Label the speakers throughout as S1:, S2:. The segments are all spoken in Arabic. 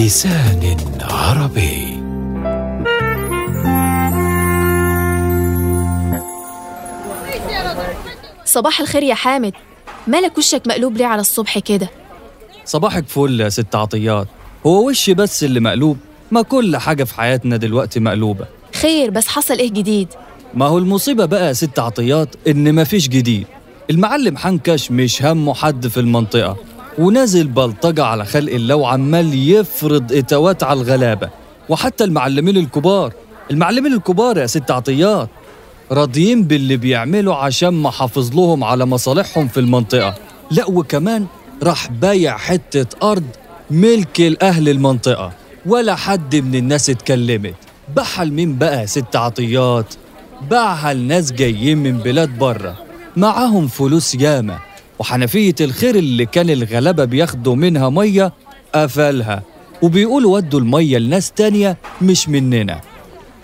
S1: بلسان عربي.
S2: صباح الخير يا حامد. مالك وشك مقلوب ليه على الصبح كده؟
S3: صباحك فل يا ست عطيات. هو وشي بس اللي مقلوب ما كل حاجة في حياتنا دلوقتي مقلوبة.
S2: خير بس حصل إيه جديد؟
S3: ما هو المصيبة بقى يا ست عطيات إن مفيش جديد. المعلم حنكش مش همه حد في المنطقة. ونازل بلطجة على خلق الله وعمال يفرض إتوات على الغلابة وحتى المعلمين الكبار. المعلمين الكبار يا ست عطيات راضيين باللي بيعملوا عشان ما حافظ لهم على مصالحهم في المنطقة. لا وكمان راح بايع حتة أرض ملك لأهل المنطقة. ولا حد من الناس اتكلمت. باعها لمين بقى ست عطيات؟ باعها لناس جايين من بلاد بره معاهم فلوس ياما. وحنفية الخير اللي كان الغلابة بياخدوا منها مية قفلها. وبيقولوا ودوا المية لناس تانية مش مننا.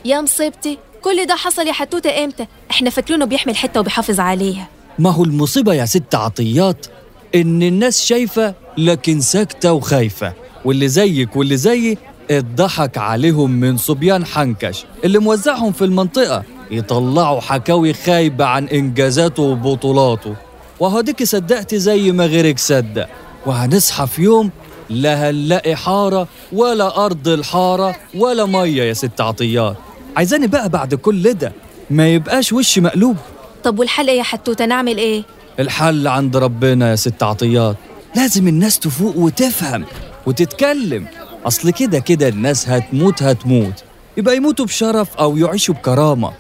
S2: يا مصيبتي كل ده حصل يا حتوتة إمتى؟ إحنا فاكرينه بيحمل حتة وبيحافظ عليها.
S3: ما هو المصيبة يا ست عطيات إن الناس شايفة لكن ساكتة وخايفة. واللي زيك واللي زيي اتضحك عليهم من صبيان حنكش اللي موزعهم في المنطقة يطلعوا حكاوي خايبة عن إنجازاته وبطولاته. وهو ديك صدقتي زي ما غيرك صدق. وهنصحى في يوم لا هنلاقي حارة ولا أرض الحارة ولا مية يا ست عطيات. عايزاني بقى بعد كل ده ما يبقاش وشي مقلوب.
S2: طب والحل إيه يا حتوتة؟ نعمل إيه؟
S3: الحل عند ربنا يا ست عطيات. لازم الناس تفوق وتفهم وتتكلم. أصل كده كده الناس هتموت هتموت. يبقى يموتوا بشرف أو يعيشوا بكرامة.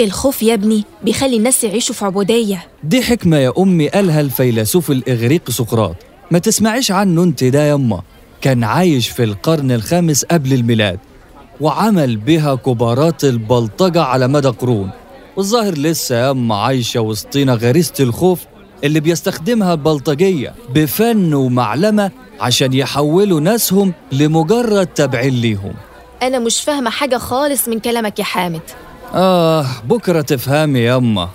S2: الخوف يا ابني بيخلي الناس يعيشوا في عبودية.
S3: دي حكمة يا أمي قالها الفيلسوف الإغريقي سقراط. ما تسمعيش عنه أنت ده يما كان عايش في القرن الخامس قبل الميلاد وعمل بها كبارات البلطجة على مدى قرون. والظاهر لسه يما عايشة وسطينا غريزة الخوف اللي بيستخدمها البلطجية بفن ومعلمة عشان يحولوا ناسهم لمجرد تبعين ليهم.
S2: أنا مش فاهمة حاجة خالص من كلامك يا حامد.
S3: آه بكرة تفهمي يما.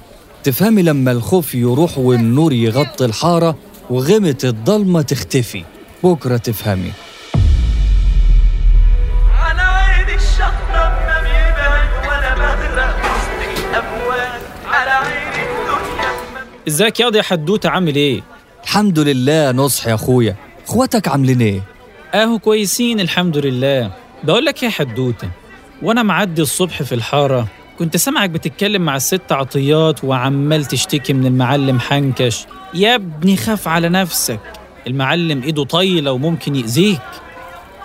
S3: تفهمي لما الخوف يروح والنور يغطي الحارة وغمة الضلمة تختفي. بكرة تفهمي.
S4: على عين الشطة ما بيبعد ولا بغرق وسط الأمواج على عين الدنيا ما
S5: إزيك ياض يا حدوتة عامل إيه؟
S3: الحمد لله نصح يا أخويا. أخواتك عاملين إيه؟
S5: أهو كويسين الحمد لله. بقول لك يا حدوتة وأنا معدي الصبح في الحارة كنت سامعك بتتكلم مع الست عطيات وعمال تشتكي من المعلم حنكش. يا ابني خاف على نفسك. المعلم ايده طايلة وممكن يأذيك.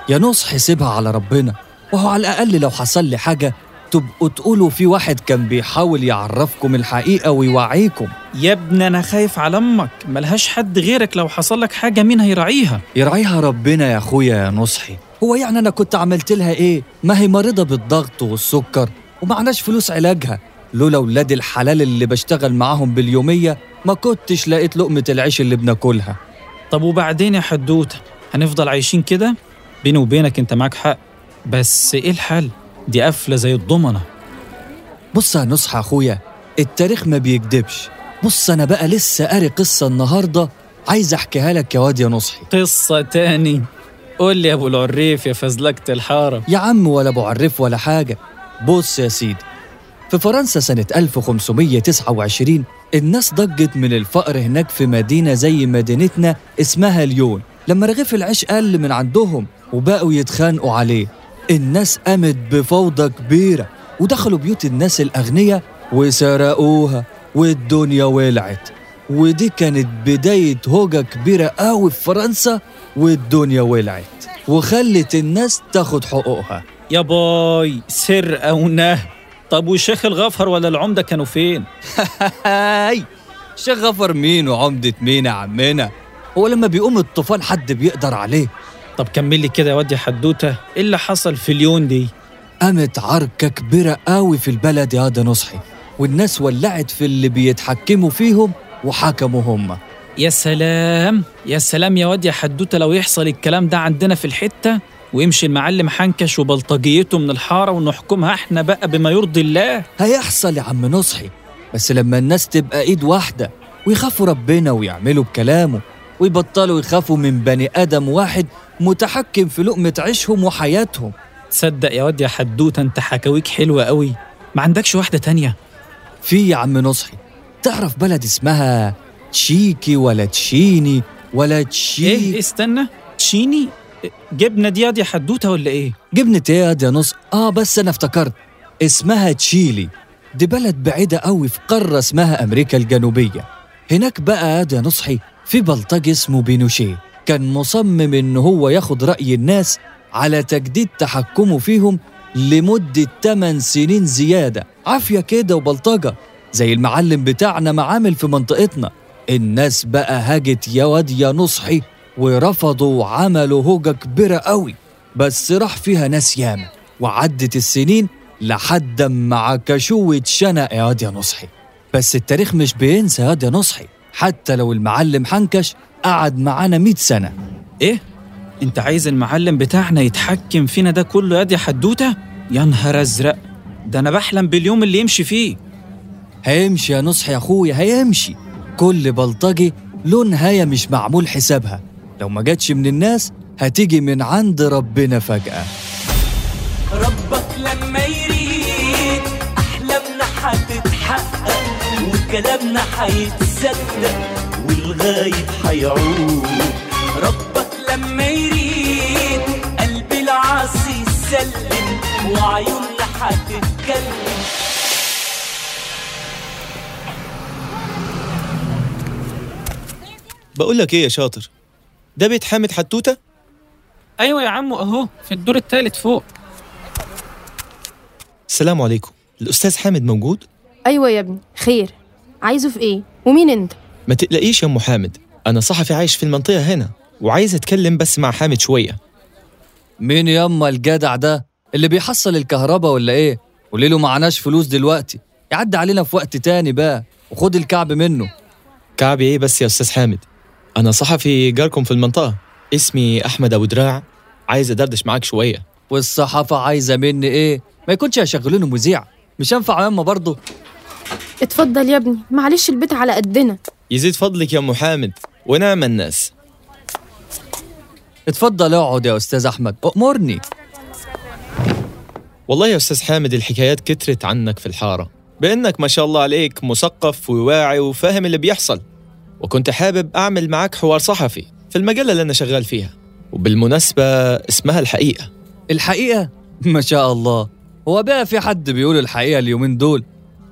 S3: يا نصح سيبها على ربنا. وهو على الأقل لو حصل لي حاجة تبقوا تقولوا في واحد كان بيحاول يعرفكم الحقيقة ويوعيكم.
S5: يا ابني أنا خايف على أمك. ملهاش حد غيرك لو حصل لك حاجة مين هيراعيها؟
S3: يرعيها ربنا يا أخويا يا نصحي. هو يعني أنا كنت عملت لها إيه؟ ما هي مريضة بالضغط والسكر. ومعناش فلوس علاجها. لولا ولاد الحلال اللي بشتغل معاهم باليومية ما كنتش لقيت لقمة العيش اللي بناكلها.
S5: طب وبعدين يا حدوته هنفضل عايشين كده؟ بيني وبينك انت معاك حق بس إيه الحل؟ دي قفلة زي الضمنة.
S3: بص يا نصح يا أخويا التاريخ ما بيكدبش. بص أنا بقى لسه قاري قصة النهاردة عايز أحكيها لك يا واد يا نصحي.
S5: قصة تاني. قول لي يا أبو العريف يا فزلكة الحارة.
S3: يا عم ولا بعرف ولا حاجة. بص يا سيدي. في فرنسا سنة 1529 الناس ضجت من الفقر هناك في مدينة زي مدينتنا اسمها ليون لما رغيف العيش قل من عندهم وبقوا يتخانقوا عليه. الناس قامت بفوضى كبيرة ودخلوا بيوت الناس الأغنياء وسرقوها والدنيا ولعت. ودي كانت بداية هوجة كبيرة قوي في فرنسا والدنيا ولعت وخلت الناس تاخد حقوقها.
S5: يا باي سرقه ونهب طب والشيخ الغفر ولا العمدة كانوا فين؟
S3: هاي. شيخ غفر مين وعمدة مين يا عمنا؟ هو لما بيقوم الطوفان حد بيقدر عليه.
S5: طب كمل لي كده يا واد يا حدوتة إيه اللي حصل في اليون دي؟
S3: قامت عركة كبيرة قوي في البلد يا ده نصحي والناس ولعت في اللي بيتحكموا فيهم وحكموا هم.
S5: يا سلام يا سلام يا واد يا حدوتة لو يحصل الكلام ده عندنا في الحتة ويمشي المعلم حنكش وبلطجيته من الحارة ونحكمها إحنا بقى بما يرضي الله.
S3: هيحصل يا عم نصحي بس لما الناس تبقى ايد واحدة ويخافوا ربنا ويعملوا بكلامه ويبطلوا يخافوا من بني آدم واحد متحكم في لقمة عيشهم وحياتهم.
S5: تصدق يا واد يا حدوته انت حكاويك حلوة قوي. ما عندكش واحدة تانية؟
S3: في يا عم نصحي تعرف بلد اسمها تشيكي ولا تشيني ولا تشي
S5: إيه استنى. تشيني؟ جبنة دي ياض يا حدوته ولا إيه؟
S3: جبنة إيه يا نص. آه بس أنا افتكرت. اسمها تشيلي. دي بلد بعيدة قوي في قارة اسمها أمريكا الجنوبية. هناك بقى يا نصحي في بلطجي اسمه بينوشيه. كان مصمم إن هو ياخد رأي الناس على تجديد تحكمه فيهم لمدة 8 سنين زيادة. عافية كده وبلطجة. زي المعلم بتاعنا ما عامل في منطقتنا. الناس بقى هاجت يا واد يا نصحي. ورفضوا وعملوا هوجة كبيرة قوي. بس راح فيها ناس ياما وعدت السنين لحد ما عكشوه اتشنق يا واد يا نصحي. بس التاريخ مش بينسى يا واد يا نصحي حتى لو المعلم حنكش قعد معانا 100 سنة.
S5: إيه؟ أنت عايز المعلم بتاعنا يتحكم فينا ده كله يا حدوتة؟ يا نهار أزرق. ده أنا بحلم باليوم اللي يمشي فيه.
S3: هيمشي يا نصحي يا أخويا هيمشي. كل بلطجي له نهاية مش معمول حسابها. لو ما جاتش من الناس هتيجي من عند ربنا فجأة.
S4: ربك لما يريد أحلامنا هتتحقق وكلامنا هيتصدق والغايب هيعود. ربك لما يريد قلب العاصي يسلم وعيوننا هتتكلم.
S6: بقول لك إيه يا شاطر؟ ده بيت حامد حتوتة؟
S5: أيوه يا عمو أهو في الدور الثالث فوق.
S6: السلام عليكم. الأستاذ حامد موجود؟
S7: أيوة يا ابني خير. عايزه في إيه؟ ومين أنت؟
S6: ما تقلقيش يا ام حامد. أنا صحفي عايش في المنطقة هنا وعايز أتكلم بس مع حامد شوية.
S3: مين ياما الجدع ده؟ اللي بيحصل الكهرباء ولا إيه؟ قولي له معناش فلوس دلوقتي. يعدي علينا في وقت تاني بقى وخد الكعب منه.
S6: كعبي إيه بس يا أستاذ حامد؟ أنا صحفي جاركم في المنطقة. اسمي أحمد أبو دراع. عايز أدردش معاك شوية.
S3: والصحافة عايزة مني إيه؟ ما يكونش هيشغلوني مذيع. مش هنفع ياما برضه؟
S7: اتفضل يا ابني. معلش البيت على قدنا.
S6: يزيد فضلك يا ام حامد ونعم الناس.
S3: اتفضل اقعد يا أستاذ أحمد. أمرني.
S6: والله يا أستاذ حامد الحكايات كترت عنك في الحارة. بأنك ما شاء الله عليك مثقف وواعي وفاهم اللي بيحصل. وكنت حابب أعمل معاك حوار صحفي في المجلة اللي أنا شغال فيها. وبالمناسبة اسمها الحقيقة.
S3: الحقيقة؟ ما شاء الله. هو بقى في حد بيقول الحقيقة اليومين دول؟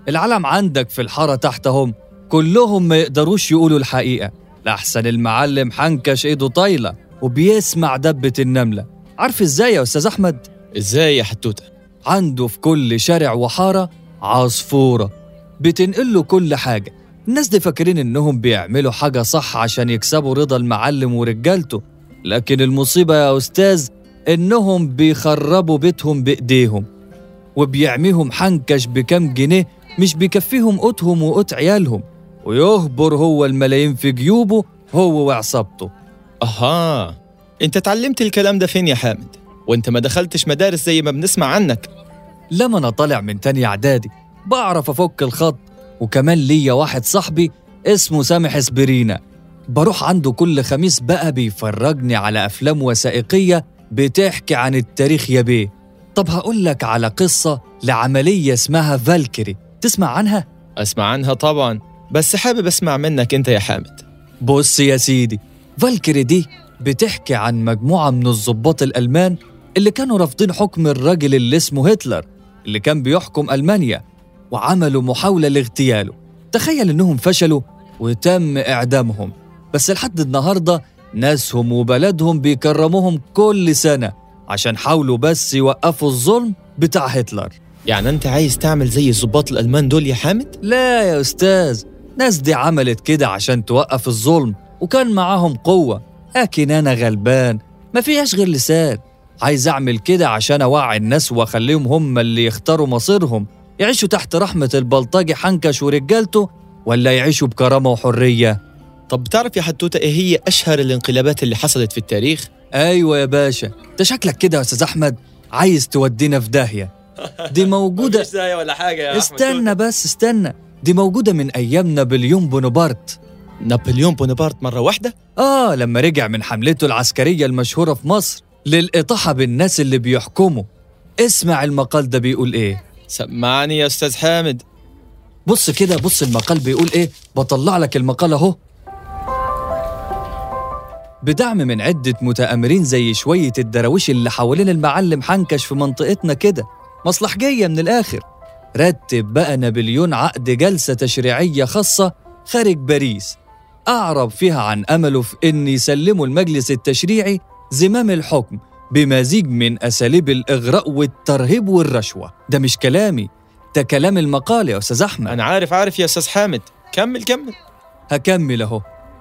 S3: العالم عندك في الحارة تحتهم. كلهم ما يقدروش يقولوا الحقيقة. لأحسن المعلم حنكش إيده طايلة وبيسمع دبة النملة. عارف إزاي يا أستاذ أحمد؟
S6: إزاي يا حتوتة؟
S3: عنده في كل شارع وحارة عصفورة. بتنقل له كل حاجة. الناس دي فاكرين إنهم بيعملوا حاجة صح عشان يكسبوا رضا المعلم ورجالته لكن المصيبة يا أستاذ إنهم بيخربوا بيتهم بإيديهم وبيعميهم حنكش بكام جنيه مش بيكفيهم قوتهم وقوت عيالهم ويهبر هو الملايين في جيوبه هو وعصابته.
S6: أها أنت اتعلمت الكلام ده فين يا حامد؟ وأنت ما دخلتش مدارس زي ما بنسمع عنك.
S3: لما أنا طالع من تاني إعدادي بعرف أفك الخط وكمان ليا واحد صاحبي اسمه سامح سبرينا. بروح عنده كل خميس بقى بيفرجني على أفلام وثائقية بتحكي عن التاريخ يا بيه. طب هقول لك على قصة لعملية اسمها فالكري. تسمع عنها؟
S6: أسمع عنها طبعا بس حابب أسمع منك أنت يا حامد.
S3: بص يا سيدي فالكري دي بتحكي عن مجموعة من الضباط الألمان اللي كانوا رافضين حكم الراجل اللي اسمه هتلر اللي كان بيحكم ألمانيا. وعملوا محاولة لاغتياله. تخيل إنهم فشلوا وتم إعدامهم. بس لحد النهاردة ناسهم وبلدهم بيكرموهم كل سنة عشان حاولوا بس يوقفوا الظلم بتاع هتلر.
S6: يعني أنت عايز تعمل زي الضباط الألمان دول يا حامد؟
S3: لا يا أستاذ ناس دي عملت كده عشان توقف الظلم وكان معاهم قوة لكن أنا غلبان ما فيهاش غير لسان. عايز أعمل كده عشان أوعي الناس وأخليهم هم اللي يختاروا مصيرهم. يعيشوا تحت رحمة البلطجي حنكش ورجالته ولا يعيشوا بكرامة وحرية.
S6: طب بتعرف يا حتوتة إيه هي أشهر الانقلابات اللي حصلت في التاريخ؟
S3: أيوة يا باشا. ده شكلك كده يا أستاذ أحمد عايز تودينا في داهية. دي موجودة
S6: زي ولا حاجة
S3: استنى بس استنى. دي موجودة من أيام نابليون بونابرت.
S6: نابليون بونابرت مرة واحدة؟
S3: آه لما رجع من حملته العسكرية المشهورة في مصر للإطاحة بالناس اللي بيحكموا. اسمع المقال ده بيقول إيه.
S6: سمعني يا أستاذ حامد.
S3: بص كده بص المقال بيقول إيه؟ بطلع لك المقال أهو. بدعم من عدة متآمرين زي شوية الدراويش اللي حوالين المعلم حنكش في منطقتنا كده. مصلحجية من الآخر. رتب بقى نابليون عقد جلسة تشريعية خاصة خارج باريس. أعرب فيها عن أمله في إن يسلموا المجلس التشريعي زمام الحكم. بمزيج من أساليب الإغراء والترهيب والرشوة. ده مش كلامي ده كلام المقال يا أستاذ أحمد.
S6: أنا عارف عارف يا أستاذ حامد. كمل كمل.
S3: هكمل أهو.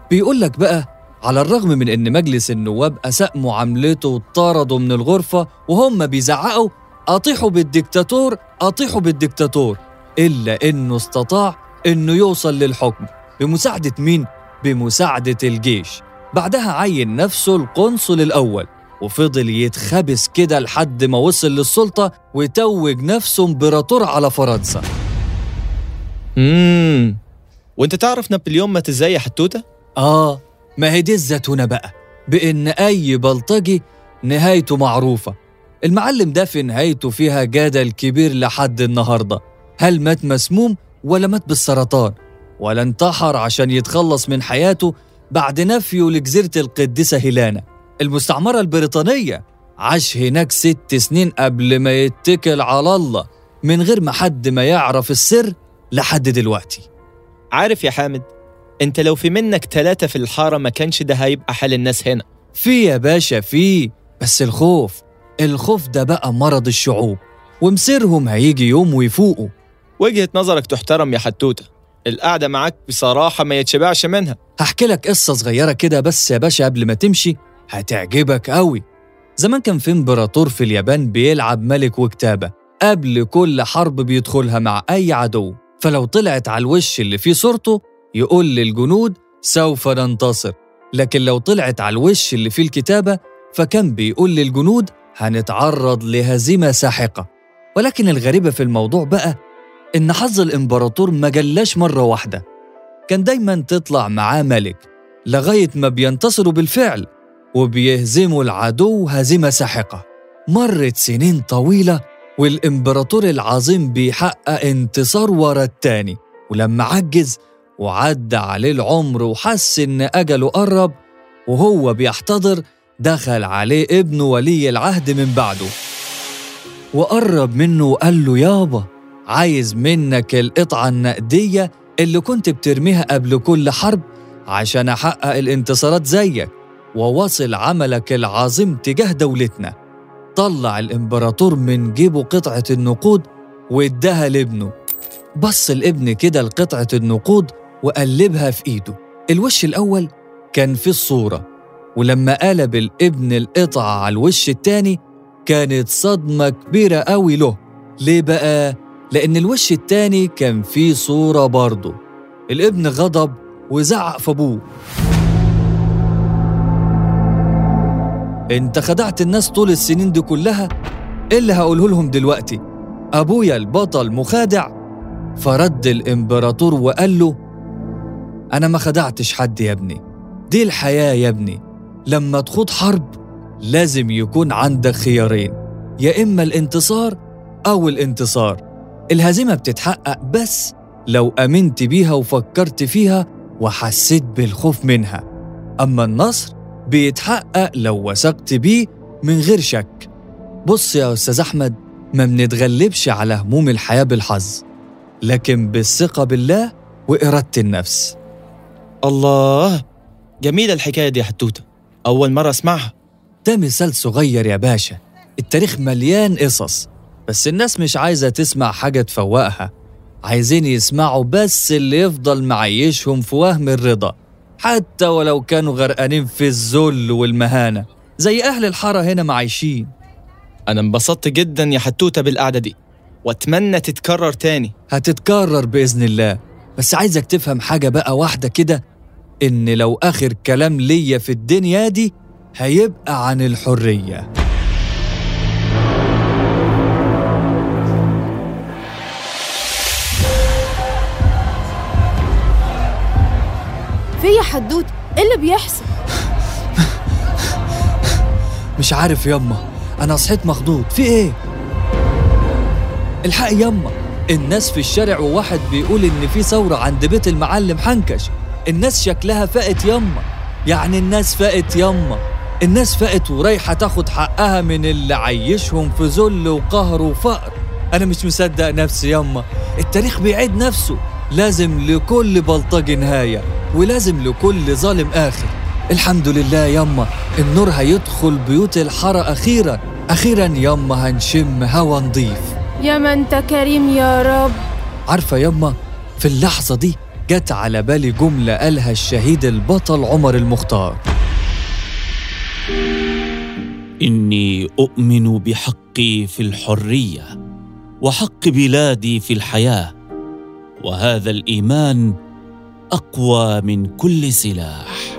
S3: بيقول لك بقى على الرغم من إن مجلس النواب أساء معاملته وطردوا من الغرفة وهم بيزعقوا اطيحوا بالديكتاتور اطيحوا بالديكتاتور إلا إنه استطاع إنه يوصل للحكم. بمساعدة مين؟ بمساعدة الجيش. بعدها عين نفسه القنصل الأول. وفضل يتخبس كده لحد ما وصل للسلطة وتوج نفسه امبراطور على فرنسا.
S6: امم وانت تعرف نابليون مات إزاي يا حتوتة؟
S3: آه ما هي دي الزتونة بقى بإن أي بلطجي نهايته معروفة. المعلم ده في نهايته فيها جدل كبير لحد النهاردة. هل مات مسموم ولا مات بالسرطان؟ ولا انتحر عشان يتخلص من حياته بعد نفيه لجزيرة القديسة هيلانا. المستعمرة البريطانية. عاش هناك ست سنين قبل ما يتكل على الله من غير ما حد ما يعرف السر لحد دلوقتي.
S6: عارف يا حامد انت لو في منك ثلاثة في الحارة ما كانش ده هيبقى حال الناس هنا.
S3: في يا باشا في. بس الخوف الخوف ده بقى مرض الشعوب ومصيرهم هيجي يوم ويفوقوا.
S6: وجهة نظرك تحترم يا حتوتة. القعدة معاك بصراحة ما يتشبعش منها.
S3: هحكي لك قصة صغيرة كده بس يا باشا قبل ما تمشي. هتعجبك قوي زمان كان في إمبراطور في اليابان بيلعب ملك وكتابة قبل كل حرب بيدخلها مع أي عدو. فلو طلعت على الوش اللي فيه صورته يقول للجنود سوف ننتصر. لكن لو طلعت على الوش اللي فيه الكتابة فكان بيقول للجنود هنتعرض لهزيمة ساحقة. ولكن الغريبة في الموضوع بقى إن حظ الإمبراطور ما جلاش مرة واحدة. كان دايما تطلع معاه ملك لغاية ما بينتصروا بالفعل. وبيهزموا العدو هزيمة ساحقة. مرت سنين طويلة والإمبراطور العظيم بيحقق انتصار ورا التاني ولما عجز وعدى عليه العمر وحس إن أجله قرب وهو بيحتضر دخل عليه ابنه ولي العهد من بعده. وقرب منه وقال له يابا عايز منك القطعة النقدية اللي كنت بترميها قبل كل حرب عشان أحقق الانتصارات زيك. وواصل عملك العظيم تجاه دولتنا. طلع الإمبراطور من جيبه قطعة النقود واداها لابنه. بص الابن كده لقطعة النقود وقلبها في إيده. الوش الأول كان فيه الصورة ولما قلب الابن القطعة على الوش التاني كانت صدمة كبيرة قوي له. ليه بقى؟ لأن الوش التاني كان فيه صورة برضه. الابن غضب وزعق في أبوه. انت خدعت الناس طول السنين دي كلها اللي هقوله لهم دلوقتي. أبويا البطل مخادع فرد الإمبراطور وقال له أنا ما خدعتش حد يا ابني. دي الحياة يا ابني. لما تخوض حرب لازم يكون عندك خيارين يا إما الانتصار أو الانتصار. الهزيمة بتتحقق بس لو آمنت بيها وفكرت فيها وحسيت بالخوف منها. أما النصر بيتحقق لو وثقت بيه من غير شك. بص يا أستاذ أحمد ما بنتغلبش على هموم الحياة بالحظ لكن بالثقة بالله وإرادة النفس.
S6: الله جميلة الحكاية دي يا حتوتة. أول مرة أسمعها.
S3: ده مثال صغير يا باشا. التاريخ مليان قصص بس الناس مش عايزة تسمع حاجة تفوقها. عايزين يسمعوا بس اللي يفضل معيشهم في وهم الرضا. حتى ولو كانوا غرقانين في الذل والمهانة زي أهل الحارة هنا معايشين
S6: أنا انبسطت جدا يا حتوتة بالقعدة دي وأتمنى تتكرر تاني.
S3: هتتكرر بإذن الله. بس عايزك تفهم حاجة بقى واحدة كده إن لو آخر كلام ليا في الدنيا دي هيبقى عن الحرية.
S7: في يا حدوتة إيه اللي بيحصل؟
S3: مش عارف يما أنا صحيت مخضوض. في إيه؟ الحق يما الناس في الشارع وواحد بيقول إن في ثورة عند بيت المعلم حنكش. الناس شكلها فاقت يما يعني الناس فاقت يما الناس فاقت ورايحة تاخد حقها من اللي عيشهم في ذل وقهر وفقر. أنا مش مصدق نفسي يما التاريخ بيعيد نفسه. لازم لكل بلطجي نهاية ولازم لكل ظالم آخر. الحمد لله يما النور هيدخل بيوت الحارة أخيرا أخيرا يما هنشم هوا نضيف.
S7: يا ما أنت كريم يا رب.
S3: عارفة يما في اللحظة دي جت على بالي جملة قالها الشهيد البطل عمر المختار.
S8: إني أؤمن بحقي في الحرية وحق بلادي في الحياة. وهذا الإيمان أقوى من كل سلاح.